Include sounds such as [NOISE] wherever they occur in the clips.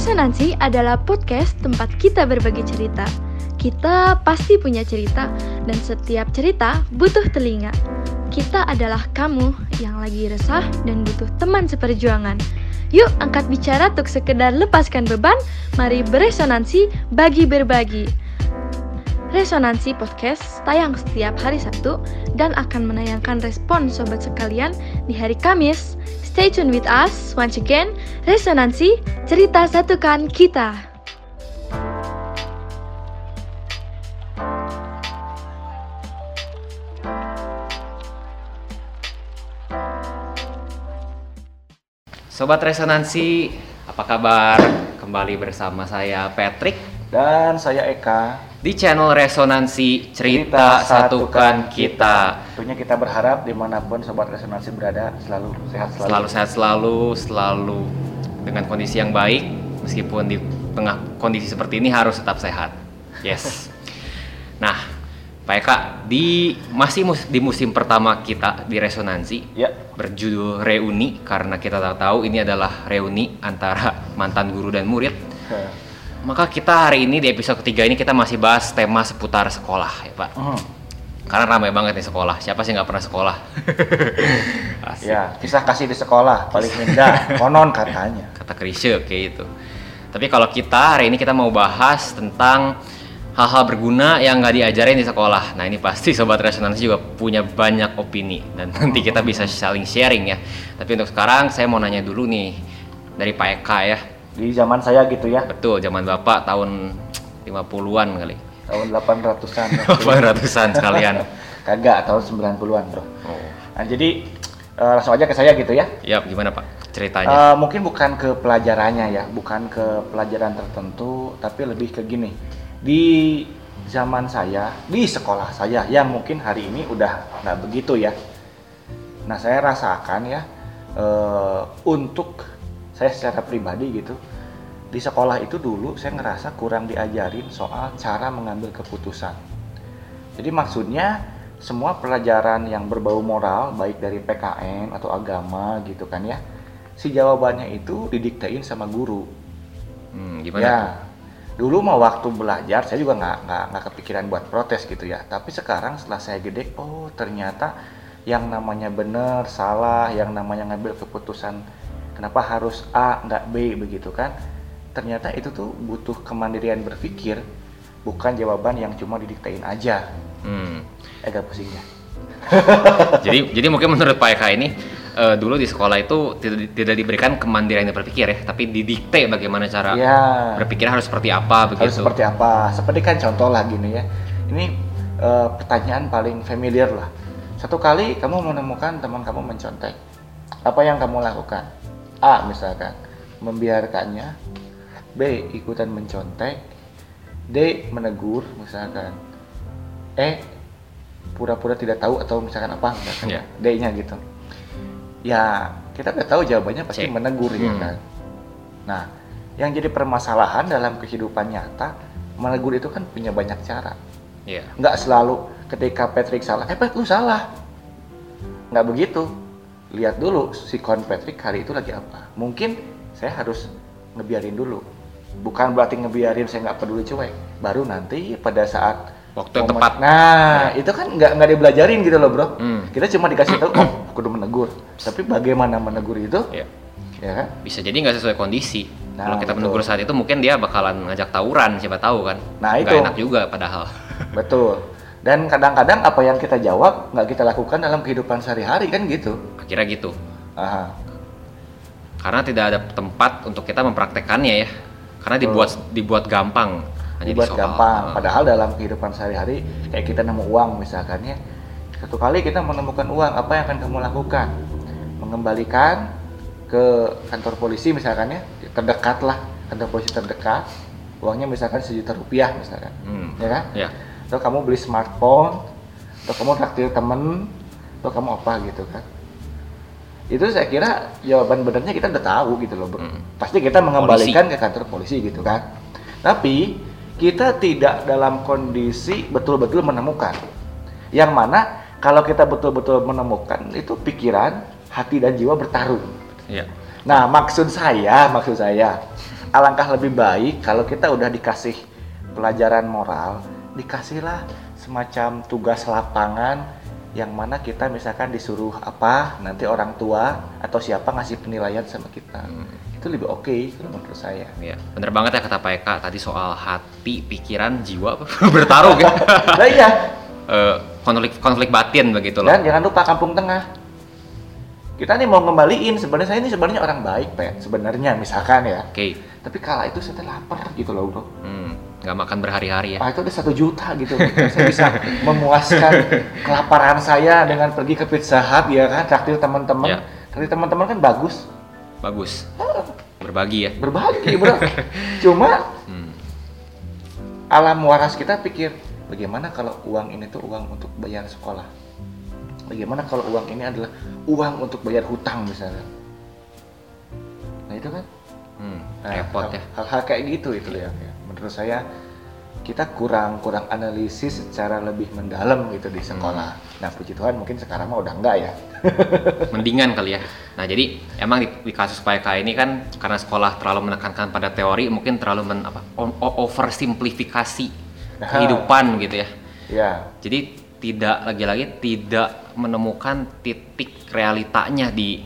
Resonansi adalah podcast tempat kita berbagi cerita. Kita pasti punya cerita, dan setiap cerita butuh telinga. Kita adalah kamu yang lagi resah dan butuh teman seperjuangan. Yuk angkat bicara untuk sekedar lepaskan beban, mari beresonansi, bagi berbagi. Resonansi Podcast tayang setiap hari Sabtu dan akan menayangkan respon sobat sekalian di hari Kamis. Stay tune with us once again. Resonansi, cerita satukan kita. Sobat Resonansi, apa kabar? Kembali bersama saya Patrick Dan saya Eka. di channel Resonansi Cerita Satukan Kita. Tentunya kita berharap di mana pun sobat resonansi berada selalu sehat selalu. Selalu sehat selalu, selalu dengan kondisi yang baik, meskipun di tengah kondisi seperti ini harus tetap sehat. Yes. [LAUGHS] Nah, Pak Eka, di masih mus- di musim pertama kita di Resonansi Ya, berjudul reuni karena kita tahu, tahu ini adalah reuni antara mantan guru dan murid. Maka kita hari ini di episode ketiga ini kita masih bahas tema seputar sekolah ya Pak. Hmm. Karena ramai banget nih sekolah. Siapa sih nggak pernah sekolah? [LAUGHS] Asik. ya kisah kasih di sekolah paling indah konon katanya. Kata Krisye kayak gitu. Tapi kalau kita hari ini kita mau bahas tentang hal-hal berguna yang nggak diajarin di sekolah. Nah ini pasti sobat resonansi juga punya banyak opini dan nanti kita bisa saling sharing ya. Tapi untuk sekarang saya mau nanya dulu nih dari Pak Eka ya. Di zaman saya gitu ya, Betul, zaman Bapak tahun 50-an kali. Tahun 800-an. 800-an [LAUGHS] sekalian. [LAUGHS] Kagak, tahun 90-an, Bro. Oh. Nah, jadi eh, langsung aja ke saya gitu ya. Ya, gimana Pak ceritanya? Eh, mungkin bukan ke pelajarannya ya, bukan ke pelajaran tertentu, tapi lebih ke gini. Di zaman saya, di sekolah saya, yang mungkin hari ini udah nggak begitu ya. Nah, saya rasakan ya, eh, untuk saya secara pribadi gitu, di sekolah itu dulu saya ngerasa kurang diajarin soal cara mengambil keputusan. Jadi maksudnya semua pelajaran yang berbau moral, baik dari PKN atau agama gitu kan ya, si jawabannya itu didiktein sama guru. Hmm, gimana? Ya, tuh? dulu mau waktu belajar saya juga nggak nggak nggak kepikiran buat protes gitu ya. Tapi sekarang setelah saya gede, oh ternyata yang namanya benar salah, yang namanya ngambil keputusan kenapa harus A nggak B begitu kan? Ternyata itu tuh butuh kemandirian berpikir, bukan jawaban yang cuma didiktein aja. Hmm. Agak pusing ya. [LAUGHS] jadi jadi mungkin menurut Pak Eka ini eh, dulu di sekolah itu tidak, tidak diberikan kemandirian berpikir ya, tapi didikte bagaimana cara Ya. berpikir harus seperti apa begitu. harus seperti apa seperti kan contoh lah gini ya ini eh, pertanyaan paling familiar lah satu kali kamu menemukan teman kamu mencontek apa yang kamu lakukan A misalkan membiarkannya B ikutan mencontek. D menegur misalkan. E pura-pura tidak tahu atau misalkan apa misalkan Ya. D-nya gitu. Ya kita udah tahu jawabannya pasti C. menegur ya Hmm. kan? Nah yang jadi permasalahan dalam kehidupan nyata menegur itu kan punya banyak cara. Iya. nggak selalu ketika Patrick salah eh Pat lu salah. Nggak begitu. Lihat dulu sikon Patrick hari itu lagi apa. Mungkin saya harus ngebiarin dulu bukan berarti ngebiarin saya nggak peduli cuek baru nanti pada saat Waktu yang momen- tepat. nah itu kan nggak nggak dibelajarin gitu loh bro Hmm. kita cuma dikasih tahu oh kudu menegur tapi bagaimana menegur itu Iya. ya kan Bisa jadi nggak sesuai kondisi. Nah, Kalau kita betul. menegur saat itu mungkin dia bakalan ngajak tawuran, siapa tahu kan. Nah, Nggak itu. enak juga padahal. [LAUGHS] betul dan kadang-kadang apa yang kita jawab nggak kita lakukan dalam kehidupan sehari-hari kan gitu Akhirnya gitu. Aha. Karena tidak ada tempat untuk kita mempraktekannya ya. Karena dibuat dibuat gampang. Hanya dibuat di gampang. Padahal dalam kehidupan sehari-hari kayak kita nemu uang misalkan ya satu kali kita menemukan uang apa yang akan kamu lakukan? Mengembalikan ke kantor polisi misalkan ya terdekat lah kantor polisi terdekat uangnya misalkan sejuta rupiah misalkan. Hmm. ya kan? Ya. atau kamu beli smartphone atau kamu traktir temen atau kamu apa gitu kan itu saya kira jawaban benernya kita udah tahu gitu loh bro Hmm. pasti kita mengembalikan ke kantor polisi gitu kan. Tapi kita tidak dalam kondisi betul-betul menemukan. Yang mana kalau kita betul-betul menemukan itu pikiran hati dan jiwa bertarung. Iya. nah maksud saya maksud saya alangkah lebih baik kalau kita udah dikasih pelajaran moral, dikasihlah semacam tugas lapangan yang mana kita misalkan disuruh apa, nanti orang tua atau siapa ngasih penilaian sama kita. Hmm. Itu lebih oke kalau menurut saya. Ya, bener banget ya kata Pak Eka tadi soal hati, pikiran, jiwa apa? [LAUGHS] bertaruh ya. [LAUGHS] Nah iya, Eh, konflik konflik batin begitu loh. dan jangan lupa kampung tengah. Kita nih mau ngembaliin sebenarnya saya ini sebenarnya orang baik, Pak. Sebenarnya misalkan ya. Oke. Tapi kala itu saya lapar gitu loh, Bro. Hmm, nggak makan berhari-hari ya. Ah itu ada satu juta gitu. saya bisa memuaskan [LAUGHS] kelaparan saya dengan pergi ke Pizza Hut ya kan, traktir teman-teman. Ya. Traktir teman-teman kan bagus. Bagus. Berbagi ya. Berbagi, Bro. [LAUGHS] Cuma Hmm. alam waras kita pikir bagaimana kalau uang ini tuh uang untuk bayar sekolah. Bagaimana kalau uang ini adalah uang untuk bayar hutang misalnya. Nah, itu kan Hmm, Nah, repot hal- ya. Hal-hal kayak gitu itu ya. ya. Menurut saya kita kurang kurang analisis secara lebih mendalam gitu di sekolah. Nah puji Tuhan mungkin sekarang mah udah enggak ya. [LAUGHS] Mendingan kali ya. Nah, jadi emang di, di kasus PK ini kan karena sekolah terlalu menekankan pada teori, mungkin terlalu men, apa, oversimplifikasi Nah. kehidupan gitu ya. Ya, Jadi tidak lagi-lagi tidak menemukan titik realitanya di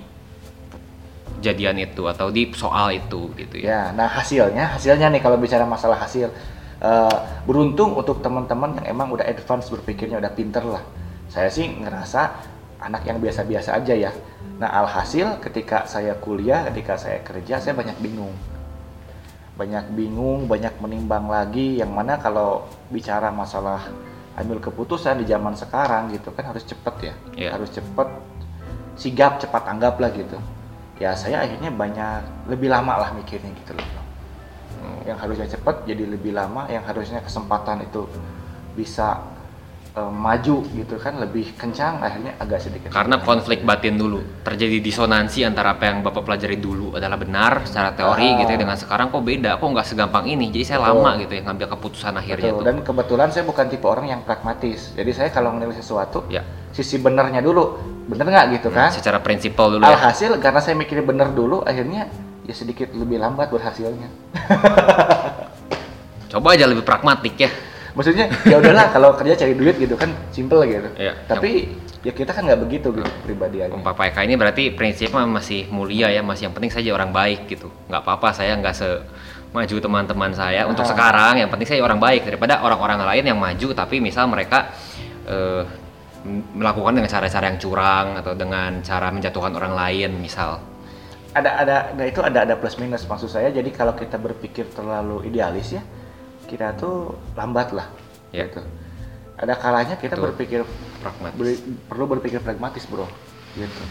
kejadian itu atau di soal itu gitu ya. ya. Nah hasilnya hasilnya nih kalau bicara masalah hasil eh, beruntung untuk teman-teman yang emang udah advance berpikirnya udah pinter lah. Saya sih ngerasa anak yang biasa-biasa aja ya. Nah alhasil ketika saya kuliah, ketika saya kerja, saya banyak bingung. Banyak bingung, banyak menimbang lagi yang mana kalau bicara masalah ambil keputusan di zaman sekarang gitu kan harus cepet ya. Iya. Harus cepet, sigap, cepat tanggap lah gitu. Ya saya akhirnya banyak lebih lama lah mikirnya gitu loh. Hmm. Yang harusnya cepet jadi lebih lama, yang harusnya kesempatan itu bisa eh, maju gitu kan lebih kencang akhirnya agak sedikit. Karena konflik batin dulu terjadi disonansi antara apa yang bapak pelajari dulu adalah benar secara teori Ah. gitu ya dengan sekarang kok beda, kok nggak segampang ini. Jadi saya Betul. lama gitu ya ngambil keputusan akhirnya Betul. tuh. Dan kebetulan saya bukan tipe orang yang pragmatis. Jadi saya kalau menilai sesuatu, Ya. sisi benernya dulu, bener nggak gitu kan? Secara prinsipal dulu ya. Alhasil karena saya mikirnya bener dulu, akhirnya ya sedikit lebih lambat berhasilnya. [LAUGHS] Coba aja lebih pragmatik ya. Maksudnya ya udahlah kalau kerja cari duit gitu kan simple gitu. Iya. Tapi ya kita kan nggak begitu gitu pribadiannya. Pak PK ini berarti prinsipnya masih mulia ya, masih yang penting saja orang baik gitu. Nggak apa-apa saya nggak se maju teman-teman saya untuk Ah. sekarang yang penting saya orang baik daripada orang-orang lain yang maju tapi misal mereka m- melakukan dengan cara-cara yang curang atau dengan cara menjatuhkan orang lain misal ada ada nah itu ada ada plus minus maksud saya jadi kalau kita berpikir terlalu idealis ya kita tuh lambat lah Ya. gitu ada kalanya kita Betul. berpikir pragmatis. ber- perlu berpikir pragmatis bro gitu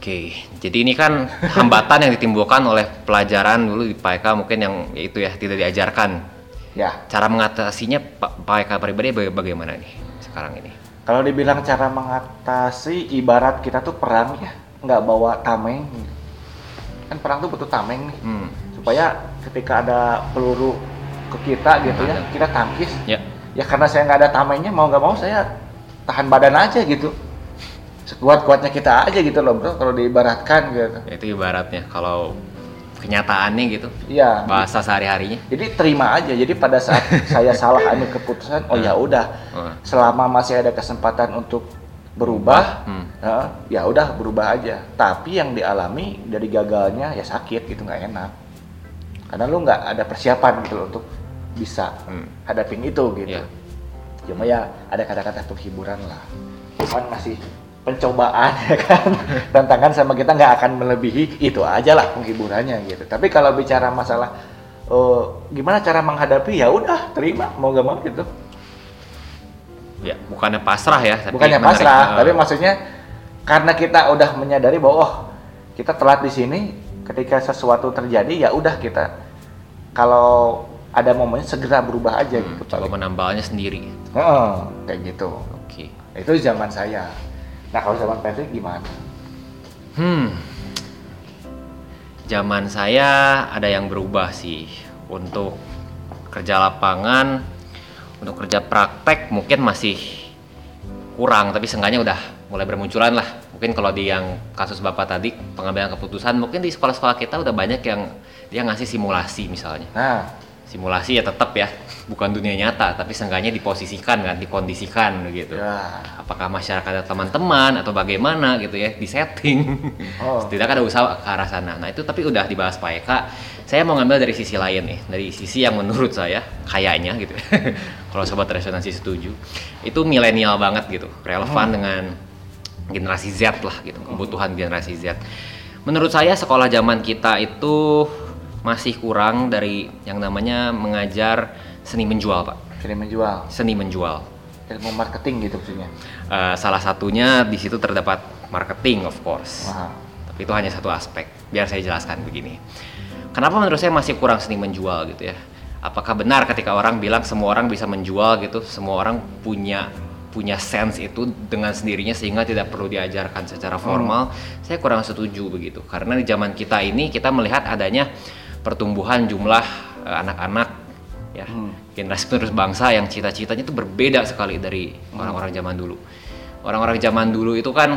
Oke, jadi ini kan hambatan yang ditimbulkan oleh pelajaran dulu di PK mungkin yang ya itu ya tidak diajarkan. ya Cara mengatasinya Pak PK pribadi baga- bagaimana nih sekarang ini? kalau dibilang cara mengatasi ibarat kita tuh perang ya nggak bawa tameng kan perang tuh butuh tameng nih Hmm, supaya ketika ada peluru ke kita gitu ya. Kita tangkis. Ya. ya karena saya nggak ada tamengnya mau nggak mau saya tahan badan aja gitu. Sekuat kuatnya kita aja gitu loh bro kalau diibaratkan gitu. Ya, itu ibaratnya kalau kenyataannya gitu. Iya. Bahasa sehari-harinya. Jadi terima aja. Jadi pada saat [LAUGHS] saya salah ambil keputusan oh ya udah. Oh, selama masih ada kesempatan untuk berubah hmm, ya, ya udah berubah aja. Tapi yang dialami dari gagalnya ya sakit gitu nggak enak. Karena lu nggak ada persiapan gitu loh untuk bisa hmm. hadapin itu gitu. Iya. cuma ya ada kata-kata penghiburan lah. Cuman masih pencobaan [LAUGHS] ya kan? Tantangan sama kita nggak akan melebihi itu aja lah penghiburannya gitu. Tapi kalau bicara masalah eh, gimana cara menghadapi ya udah terima mau gak mau gitu. Ya bukannya pasrah ya tapi bukannya menarik, pasrah eh, tapi maksudnya karena kita udah menyadari bahwa oh kita telat di sini ketika sesuatu terjadi ya udah kita kalau ada momennya segera berubah aja hmm, gitu. coba menambalnya sendiri. Heeh, kayak gitu. Oke. Itu zaman saya. Nah kalau zaman Patrick gimana? Hmm. Zaman saya ada yang berubah sih. Untuk kerja lapangan, untuk kerja praktek mungkin masih kurang tapi seenggaknya udah mulai bermunculan lah. Mungkin kalau di yang kasus Bapak tadi pengambilan keputusan, mungkin di sekolah-sekolah kita udah banyak yang dia ngasih simulasi misalnya. Nah, Simulasi ya tetap ya, bukan dunia nyata, tapi seenggaknya diposisikan kan, dikondisikan gitu. ya. Apakah masyarakat teman-teman atau bagaimana gitu ya, di setting. Oh. [LAUGHS] Tidak ada usaha ke arah sana. Nah itu tapi udah dibahas Pak Eka. Saya mau ngambil dari sisi lain nih, dari sisi yang menurut saya kayaknya gitu. [LAUGHS] Kalau sobat resonansi setuju, itu milenial banget gitu, relevan dengan generasi Z lah gitu, kebutuhan generasi Z. Menurut saya sekolah zaman kita itu masih kurang dari yang namanya mengajar seni menjual Pak, Sini menjual seni menjual. ilmu marketing gitu maksudnya. Eh, salah satunya di situ terdapat marketing of course. Wah. Tapi itu hanya satu aspek. Biar saya jelaskan begini. Kenapa menurut saya masih kurang seni menjual gitu ya? Apakah benar ketika orang bilang semua orang bisa menjual gitu, semua orang punya punya sense itu dengan sendirinya sehingga tidak perlu diajarkan secara formal? Saya kurang setuju begitu. Karena di zaman kita ini kita melihat adanya pertumbuhan jumlah eh, anak-anak ya Hmm. generasi penerus bangsa yang cita-citanya itu berbeda sekali dari orang-orang zaman dulu. Orang-orang zaman dulu itu kan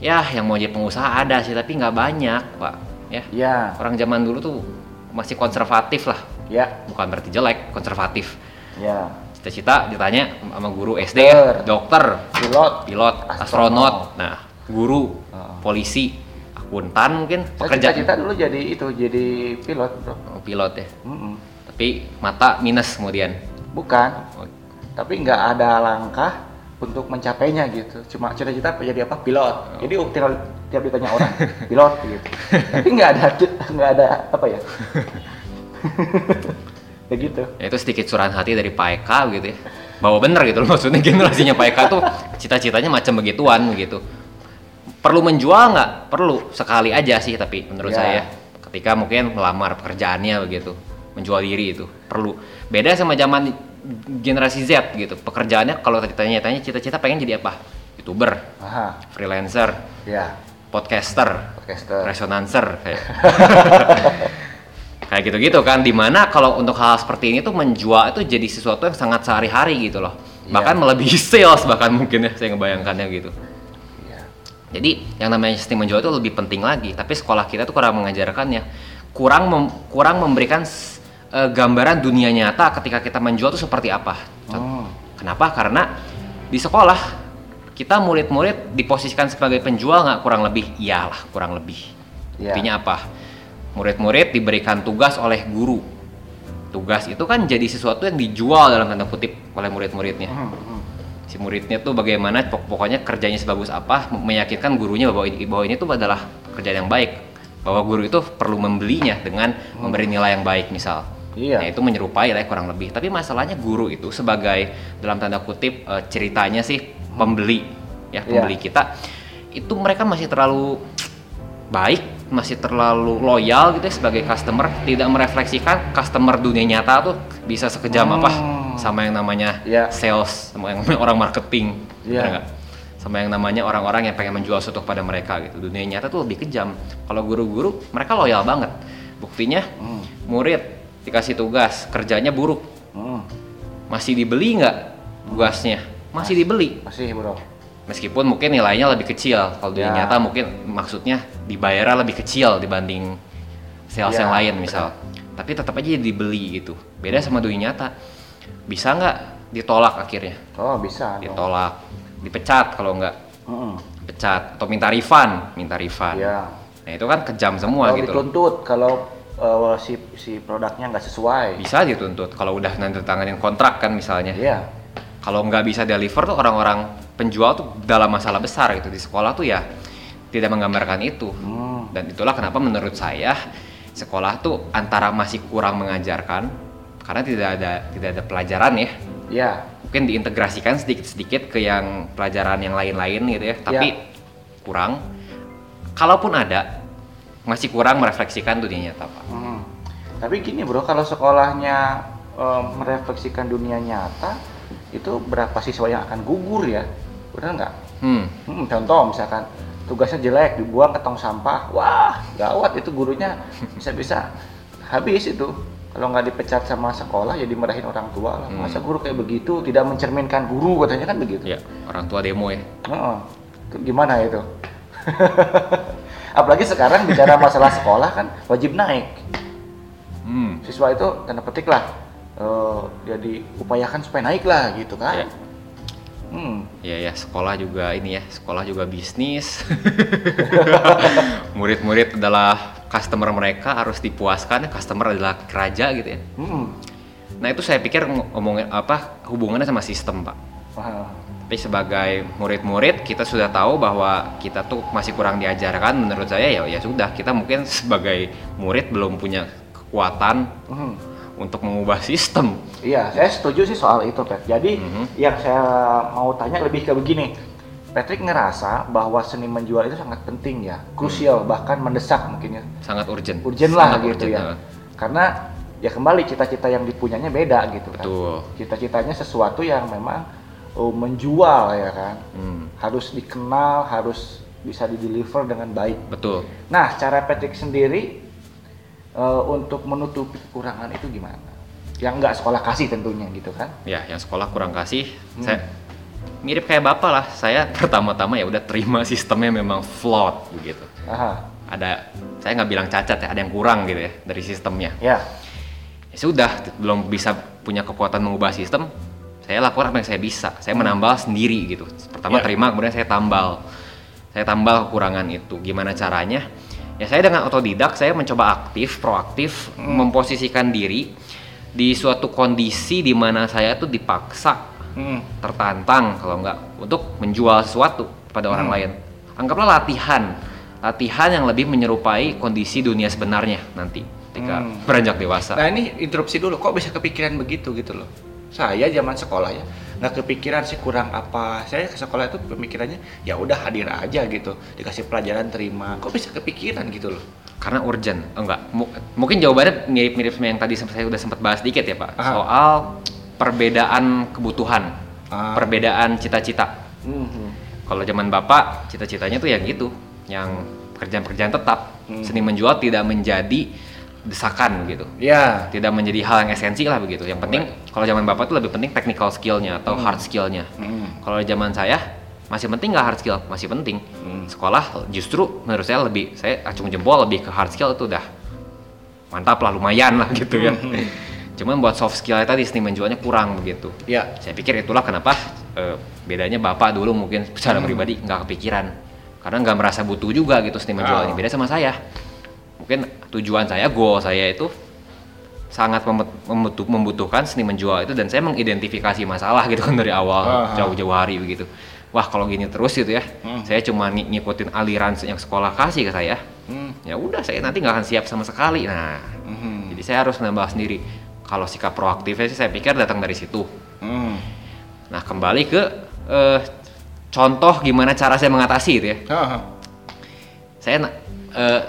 ya yang mau jadi pengusaha ada sih tapi nggak banyak pak ya. Ya, Orang zaman dulu tuh masih konservatif lah, ya, bukan berarti jelek, konservatif. ya. Cita-cita ditanya sama guru SD ya, dokter, Pilot. pilot, Astronot. astronot, nah guru, Heeh. polisi, akuntan mungkin, Saya pekerja cita-cita dulu jadi itu, jadi pilot, bro. Oh, pilot ya. Mm-mm. Tapi mata minus kemudian. Bukan, Oh, tapi nggak ada langkah untuk mencapainya gitu. Cuma cita-cita jadi apa? Pilot. Jadi tinggal tiap ditanya orang, [LAUGHS] pilot gitu. Tapi nggak ada nggak ada apa ya? [LAUGHS] ya gitu. ya itu sedikit curahan hati dari Pak Eka gitu ya bahwa bener gitu loh maksudnya generasinya Pak Eka tuh cita-citanya macam begituan gitu perlu menjual nggak perlu sekali aja sih tapi menurut Ya. saya ketika mungkin melamar pekerjaannya begitu menjual diri itu perlu beda sama zaman generasi Z gitu pekerjaannya kalau tanya-tanya cita-cita pengen jadi apa youtuber Aha, freelancer ya, podcaster podcaster. resonancer kayak [LAUGHS] kayak gitu-gitu kan di mana kalau untuk hal seperti ini tuh menjual itu jadi sesuatu yang sangat sehari-hari gitu loh Iya. bahkan melebihi [LAUGHS] sales bahkan mungkin ya saya ngebayangkannya gitu. Jadi yang namanya sistem menjual itu lebih penting lagi tapi sekolah kita tuh kurang mengajarkannya kurang mem- kurang memberikan eh, gambaran dunia nyata ketika kita menjual itu seperti apa Hmm. Kenapa? Karena di sekolah kita murid-murid diposisikan sebagai penjual nggak kurang lebih? Iyalah kurang lebih. Iya. Intinya apa? Murid-murid diberikan tugas oleh guru. Tugas itu kan jadi sesuatu yang dijual dalam tanda kutip oleh murid-muridnya. Hmm. Si muridnya tuh bagaimana pok- pokoknya kerjanya sebagus apa meyakinkan gurunya bahwa ini, bahwa ini tuh adalah pekerjaan yang baik. Bahwa guru itu perlu membelinya dengan memberi nilai yang baik misal. Iya. Nah, itu menyerupai lah kurang lebih. Tapi masalahnya guru itu sebagai dalam tanda kutip eh, ceritanya sih pembeli ya pembeli kita itu mereka masih terlalu baik, masih terlalu loyal gitu ya sebagai customer, tidak merefleksikan customer dunia nyata tuh bisa sekejam Hmm. apa sama yang namanya Iya. sales, sama yang namanya orang marketing, benar nggak? Sama yang namanya orang-orang yang pengen menjual sesuatu kepada mereka gitu. Dunia nyata tuh lebih kejam. Kalau guru-guru mereka loyal banget. Buktinya Hmm. murid dikasih tugas kerjanya buruk Hmm. masih dibeli nggak tugasnya masih dibeli Masih, bro. Meskipun mungkin nilainya lebih kecil kalau dunia Ya. nyata mungkin maksudnya dibayarnya lebih kecil dibanding sales Ya, yang lain misal tapi tetap aja dibeli gitu beda sama dunia nyata bisa nggak ditolak akhirnya Oh, bisa. dong. ditolak dipecat kalau nggak Hmm. pecat atau minta refund minta refund Iya. nah itu kan kejam semua Kalau gitu loh. dituntut kalau eh, si si produknya nggak sesuai. bisa dituntut kalau udah nanti tanganin kontrak kan misalnya Iya. Kalau nggak bisa deliver tuh orang-orang penjual tuh dalam masalah besar gitu. Di sekolah tuh ya tidak menggambarkan itu. Hmm. dan itulah kenapa menurut saya sekolah tuh antara masih kurang mengajarkan karena tidak ada tidak ada pelajaran ya. Iya. mungkin diintegrasikan sedikit-sedikit ke yang pelajaran yang lain-lain gitu ya. Tapi kurang. Kalaupun ada masih kurang merefleksikan dunia nyata pak. Hmm. Tapi gini bro, kalau sekolahnya eh, merefleksikan dunia nyata, itu berapa siswa yang akan gugur ya? Benar nggak? hmm Hmm, contoh misalkan tugasnya jelek dibuang ke tong sampah, wah gawat itu gurunya bisa-bisa habis itu. Kalau nggak dipecat sama sekolah ya dimarahin orang tua lah. Hmm. Masa guru kayak begitu tidak mencerminkan guru katanya kan begitu. ya orang tua demo ya. Itu gimana itu? [LAUGHS] Apalagi sekarang bicara masalah sekolah kan wajib naik. Hmm. Siswa itu tanda petik lah eh, dia diupayakan supaya naik lah gitu kan. Iya. Hmm. Ya ya sekolah juga ini ya sekolah juga bisnis. [LAUGHS] Murid-murid adalah customer mereka harus dipuaskan. Customer adalah raja gitu ya. Hmm. Nah itu saya pikir ng- ngomongin apa hubungannya sama sistem pak. Wah. Tapi sebagai murid-murid kita sudah tahu bahwa kita tuh masih kurang diajarkan. Menurut saya ya ya sudah kita mungkin sebagai murid belum punya kekuatan Hmm. Untuk mengubah sistem. Iya, saya setuju sih soal itu, Pet. Jadi Mhm. yang saya mau tanya lebih ke begini. Patrick ngerasa bahwa seni menjual itu sangat penting ya, krusial bahkan mendesak mungkin ya, Sangat urgent. urgent lah Sangat gitu urgent, ya. eh. Karena ya kembali cita-cita yang dipunyanya beda gitu kan. Betul. Cita-citanya sesuatu yang memang oh, menjual ya kan, Hmm, harus dikenal, harus bisa dideliver dengan baik. betul. Nah, cara Patrick sendiri eh, untuk menutupi kekurangan itu gimana? Yang nggak sekolah kasih tentunya gitu kan? Ya, yang sekolah kurang kasih. Hmm. Saya mirip kayak bapak lah. Saya [LAUGHS] pertama-tama ya udah terima sistemnya memang flawed begitu. Aha, Ada, saya nggak bilang cacat ya, ada yang kurang gitu ya dari sistemnya. ya. Ya sudah, belum bisa punya kekuatan mengubah sistem. Saya lakukan apa yang saya bisa. Saya menambal sendiri gitu. Pertama Ya. terima, kemudian saya tambal. Saya tambal kekurangan itu. Gimana caranya? Ya saya dengan otodidak, saya mencoba aktif, proaktif, memposisikan diri di suatu kondisi di mana saya tuh dipaksa Hmm. tertantang kalau enggak untuk menjual sesuatu orang Hmm. lain. Anggaplah latihan, latihan yang lebih menyerupai kondisi dunia sebenarnya nanti ketika Hmm. beranjak dewasa. Nah ini interupsi dulu, kok bisa kepikiran begitu gitu loh? Saya zaman sekolah ya, nggak kepikiran sih kurang apa. Saya ke sekolah itu pemikirannya ya udah hadir aja gitu, dikasih pelajaran terima. Kok bisa kepikiran gitu loh? Karena urgent, enggak. Mu- mungkin jawabannya mirip-mirip sama yang tadi saya udah sempat bahas dikit ya Pak. Aha. Soal perbedaan kebutuhan, Ah. perbedaan cita-cita. Mhm. Kalau zaman Bapak, cita-citanya tuh yang gitu, yang pekerjaan-pekerjaan tetap. Hmm. Seni menjual tidak menjadi desakan gitu. Ya. tidak menjadi hal yang esensi lah begitu. Yang penting kalau zaman bapak tuh lebih penting technical skillnya atau Hmm. hard skillnya. Hmm. Kalau zaman saya masih penting nggak hard skill, masih penting. Hmm. Sekolah justru menurut saya lebih saya acung jempol lebih ke hard skill itu udah mantap lah lumayan lah gitu ya. Hmm. [LAUGHS] Cuman buat soft skill tadi seni menjualnya kurang begitu. Ya. Saya pikir itulah kenapa eh, bedanya bapak dulu mungkin secara Hmm. pribadi nggak kepikiran karena nggak merasa butuh juga gitu seni menjual ini. Oh. Beda sama saya. Mungkin tujuan saya, goal saya itu sangat membutuhkan seni menjual itu dan saya mengidentifikasi masalah gitu kan dari awal jauh-jauh hari begitu. Wah kalau gini terus gitu ya, Hmm. saya cuma ng- ngikutin aliran yang sekolah kasih ke saya. Hmm. Ya udah saya nanti nggak akan siap sama sekali. Nah, Mhm. jadi saya harus menambah sendiri. Kalau sikap proaktifnya sih saya pikir datang dari situ. Hmm. Nah kembali ke eh, contoh gimana cara saya mengatasi itu ya. Aha. Saya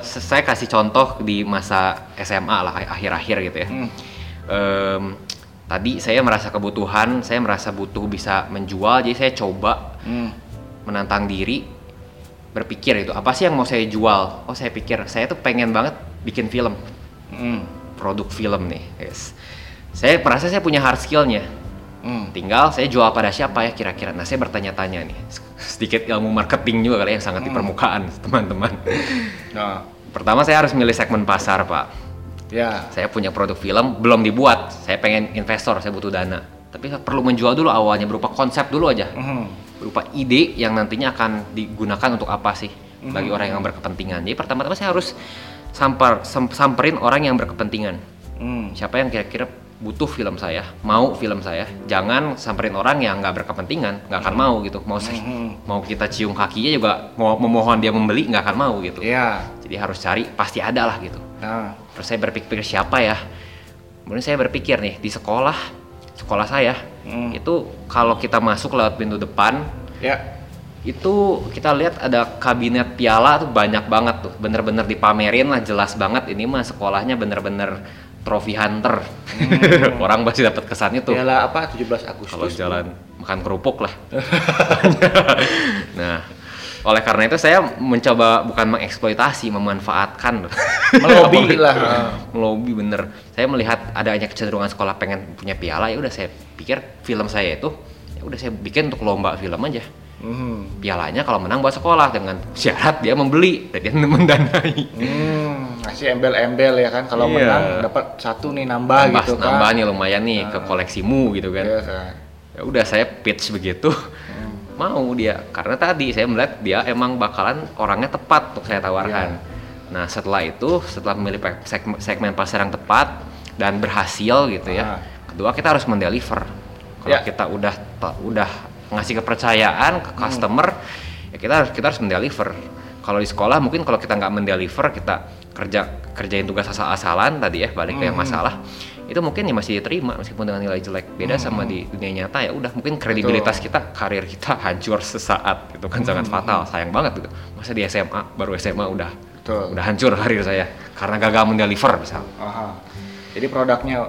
se- saya kasih contoh di masa SMA lah akhir-akhir gitu ya. Hmm. Em, tadi saya merasa kebutuhan, saya merasa butuh bisa menjual, jadi saya coba Hmm. menantang diri berpikir itu apa sih yang mau saya jual? Oh saya pikir saya tuh pengen banget bikin film, Hmm. produk film nih, yes. Saya merasa saya punya hard skillnya, Hmm. tinggal saya jual pada siapa ya kira-kira. Nah saya bertanya-tanya nih, sedikit ilmu marketing juga kali ya, yang sangat di permukaan [LAUGHS] teman-teman. Nah. Pertama saya harus milih segmen pasar pak. Ya. Saya punya produk film belum dibuat, saya pengen investor, saya butuh dana. Tapi perlu menjual dulu awalnya berupa konsep dulu aja, Mhm. berupa ide yang nantinya akan digunakan untuk apa sih bagi Mhm. orang yang berkepentingan. Jadi pertama-tama saya harus sampar sam- samperin orang yang berkepentingan. Hmm. Siapa yang kira-kira butuh film saya, mau film saya. Jangan samperin orang yang nggak berkepentingan, nggak akan mau gitu. Mau saya- Mhm. mau kita cium kakinya juga mau memohon dia membeli nggak akan mau gitu. Ya. Jadi harus cari pasti ada lah gitu. Nah. Terus saya berpikir siapa ya? Kemudian saya berpikir nih di sekolah, sekolah saya Hmm. itu kalau kita masuk lewat pintu depan Ya. itu kita lihat ada kabinet piala tuh banyak banget tuh, bener-bener dipamerin lah jelas banget ini mah sekolahnya bener-bener trophy hunter. [LAUGHS] Orang pasti dapat kesan itu Piala apa 17 Agustus? kalau jalan makan kerupuk lah. [LAUGHS] nah, oleh karena itu saya mencoba bukan mengeksploitasi, memanfaatkan. Melobi [LAUGHS] lah. Melobi bener. Saya melihat adanya kecenderungan sekolah pengen punya piala ya udah saya pikir film saya itu ya udah saya bikin untuk lomba film aja. Mhm. Pialanya kalau menang buat sekolah dengan syarat dia membeli dan dia mendanai. Hmm, ngasih embel-embel ya kan kalau Iya. menang dapat satu nih nambah, Nambah, gitu kan. nambah nih lumayan nih ke koleksimu gitu kan. Iya kan. Ya udah saya pitch begitu. Hmm. mau dia karena tadi saya melihat dia emang bakalan orangnya tepat untuk saya tawarkan. Iya. Nah setelah itu setelah memilih segmen, segmen pasar yang tepat dan berhasil gitu Ah. ya, kedua kita harus mendeliver. Kalau Ya. kita udah udah ngasih kepercayaan ke customer, ya kita harus kita harus mendeliver. Kalau di sekolah mungkin kalau kita nggak mendeliver kita kerja kerjain tugas asal-asalan tadi ya balik ke yang Hmm. masalah itu mungkin ya masih diterima meskipun dengan nilai jelek beda sama di dunia nyata ya udah mungkin kredibilitas kita karir kita [LAUGHS] hancur sesaat itu kan sangat fatal sayang banget gitu masa di SMA baru SMA udah Betul. udah hancur karir saya karena gagal mendeliver misal Aha. Jadi produknya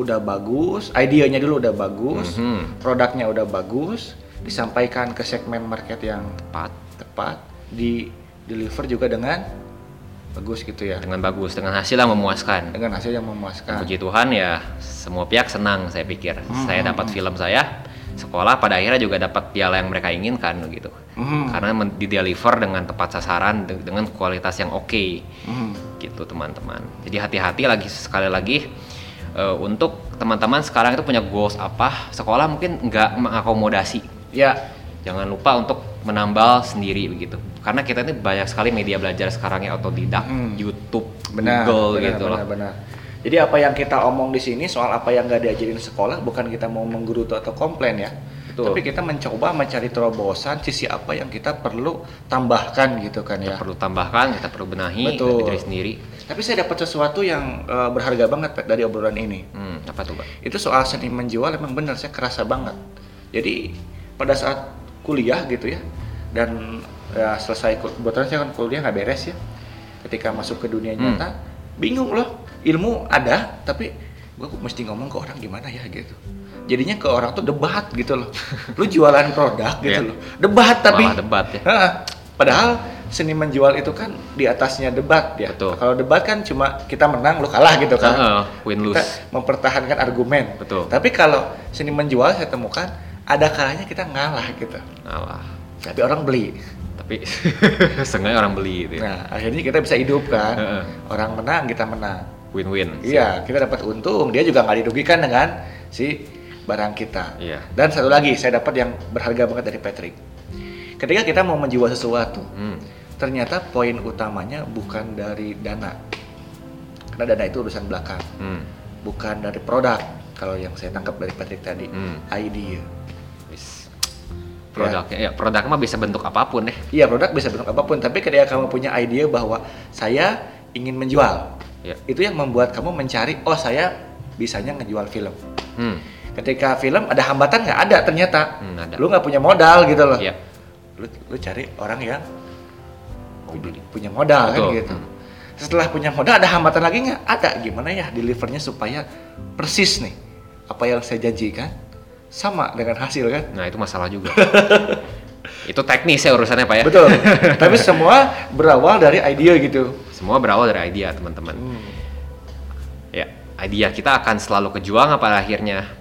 udah bagus, idenya dulu udah bagus, Mhm. produknya udah bagus, disampaikan ke segmen market yang tepat tepat, di deliver juga dengan bagus gitu ya. dengan bagus dengan hasil yang memuaskan Dengan hasil yang memuaskan. puji Tuhan ya semua pihak senang saya pikir Hmm, saya dapat film saya sekolah pada akhirnya juga dapat piala yang mereka inginkan gitu Mhm. karena men- di-deliver dengan tepat sasaran de- dengan kualitas yang oke Mhm. gitu teman-teman jadi hati-hati lagi sekali lagi eh, untuk teman-teman sekarang itu punya goals apa sekolah mungkin nggak mengakomodasi Ya, jangan lupa untuk menambal sendiri begitu karena kita ini banyak sekali media belajar sekarang ya otodidak Hmm. YouTube benar. Google benar, gitu benar, loh benar. Jadi apa yang kita omong di sini soal apa yang nggak diajarin sekolah bukan kita mau menggerutu atau komplain ya. Betul. Tapi kita mencoba mencari terobosan sisi apa yang kita perlu tambahkan gitu kan ya. kita perlu tambahkan kita perlu benahi Betul. dari sendiri Tapi saya dapat sesuatu yang eh, berharga banget Pat, dari obrolan ini. hmm, apa tuh Pak? Itu soal seni menjual emang benar saya kerasa banget. Jadi pada saat kuliah gitu ya dan ya, selesai kebetulan saya kan kuliah nggak beres ya. Ketika masuk ke dunia Hmm. nyata bingung loh ilmu ada tapi gue mesti ngomong ke orang gimana ya gitu. Jadinya ke orang tuh debat gitu loh. [LAUGHS] Lu jualan produk gitu Iya. loh. Debat tapi Malah debat ya. Padahal seni menjual itu kan di atasnya debat ya. Betul. Kalau debat kan cuma kita menang lu kalah gitu kan. Heeh, win Kita lose mempertahankan argumen. Betul. Tapi kalau seni menjual saya temukan ada kalanya kita ngalah gitu. Alah. Tapi orang beli. tapi [LAUGHS] sengaja orang beli gitu ya Nah, akhirnya kita bisa hidup kan. Heeh. Orang menang, kita menang. win-win Iya, kita dapat untung, dia juga nggak dirugikan dengan si barang kita. Iya. Dan satu lagi, saya dapat yang berharga banget dari Patrick. Ketika kita mau menjual sesuatu, Hmm. Ternyata poin utamanya bukan dari dana. Karena dana itu urusan belakang, Hmm. bukan dari produk. Kalau yang saya tangkap dari Patrick tadi, Hmm. idea. Produknya ya produk mah bisa bentuk apa pun deh. Iya, produk bisa bentuk apa pun, tapi ketika kamu punya ide bahwa saya ingin menjual, Ya. itu yang membuat kamu mencari, oh saya bisanya ngejual film. Hmm. Ketika film ada hambatan nggak ada ternyata, Hmm, ada. lu nggak punya modal gitu loh. Iya. Lu, lu cari orang yang Beli. punya modal kan Betul. gitu. Hmm. Setelah punya modal ada hambatan lagi nggak? Ada. Gimana ya delivernya supaya persis nih apa yang saya janjikan sama dengan hasil kan? Nah, itu masalah juga. [LAUGHS] itu teknis ya urusannya, Pak ya. Betul. [LAUGHS] Tapi semua berawal dari ide gitu. Semua berawal dari idea, teman-teman. Hmm. Ya, idea kita akan selalu kejuang pada akhirnya.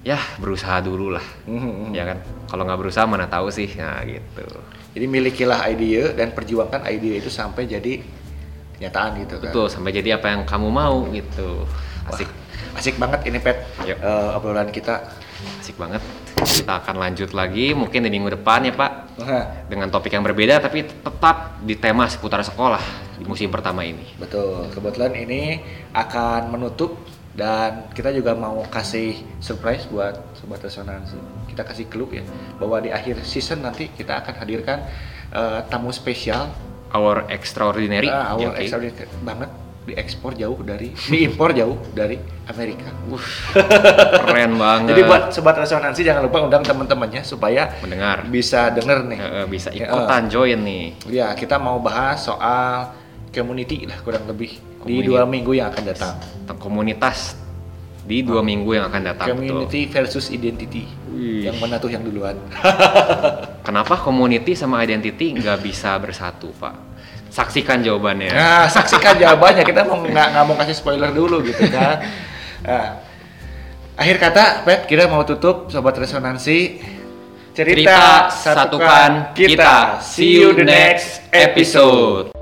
Ya, berusaha dulu lah. Hmm. Ya kan? Kalau nggak berusaha mana tahu sih. Nah, gitu. Jadi milikilah ide dan perjuangkan ide itu sampai jadi kenyataan gitu kan. Betul, sampai jadi apa yang kamu mau gitu. Asik. Wah, asik banget ini Pet. Yuk. Eh, obrolan kita. Asik banget. Kita akan lanjut lagi mungkin di minggu depan ya, Pak. Nah, Dengan topik yang berbeda tapi tetap di tema seputar sekolah di musim pertama ini. betul. Kebetulan ini akan menutup dan kita juga mau kasih surprise buat sobat resonansi. Kita kasih clue ya bahwa di akhir season nanti kita akan hadirkan eh, tamu spesial Our extraordinary. Awal Ya, oke. extraordinary banget diekspor jauh dari diimpor jauh dari Amerika. [LAUGHS] Keren banget. Jadi buat sobat resonansi jangan lupa undang teman-temannya supaya mendengar bisa denger nih. Eh, bisa ikutan join nih. Ya, kita mau bahas soal community lah kurang lebih di Community. dua minggu yang akan datang. komunitas di dua minggu yang akan datang. betul. Community versus identity. Wih. Yang mana tuh yang duluan? [LAUGHS] Kenapa community sama identity nggak bisa bersatu, Pak? Saksikan jawabannya. Nah, saksikan jawabannya. Kita mau [LAUGHS] nggak mau kasih spoiler dulu gitu kan. Nah, akhir kata, Pet, kita mau tutup sobat resonansi. Cerita, satukan kita. See you the next episode.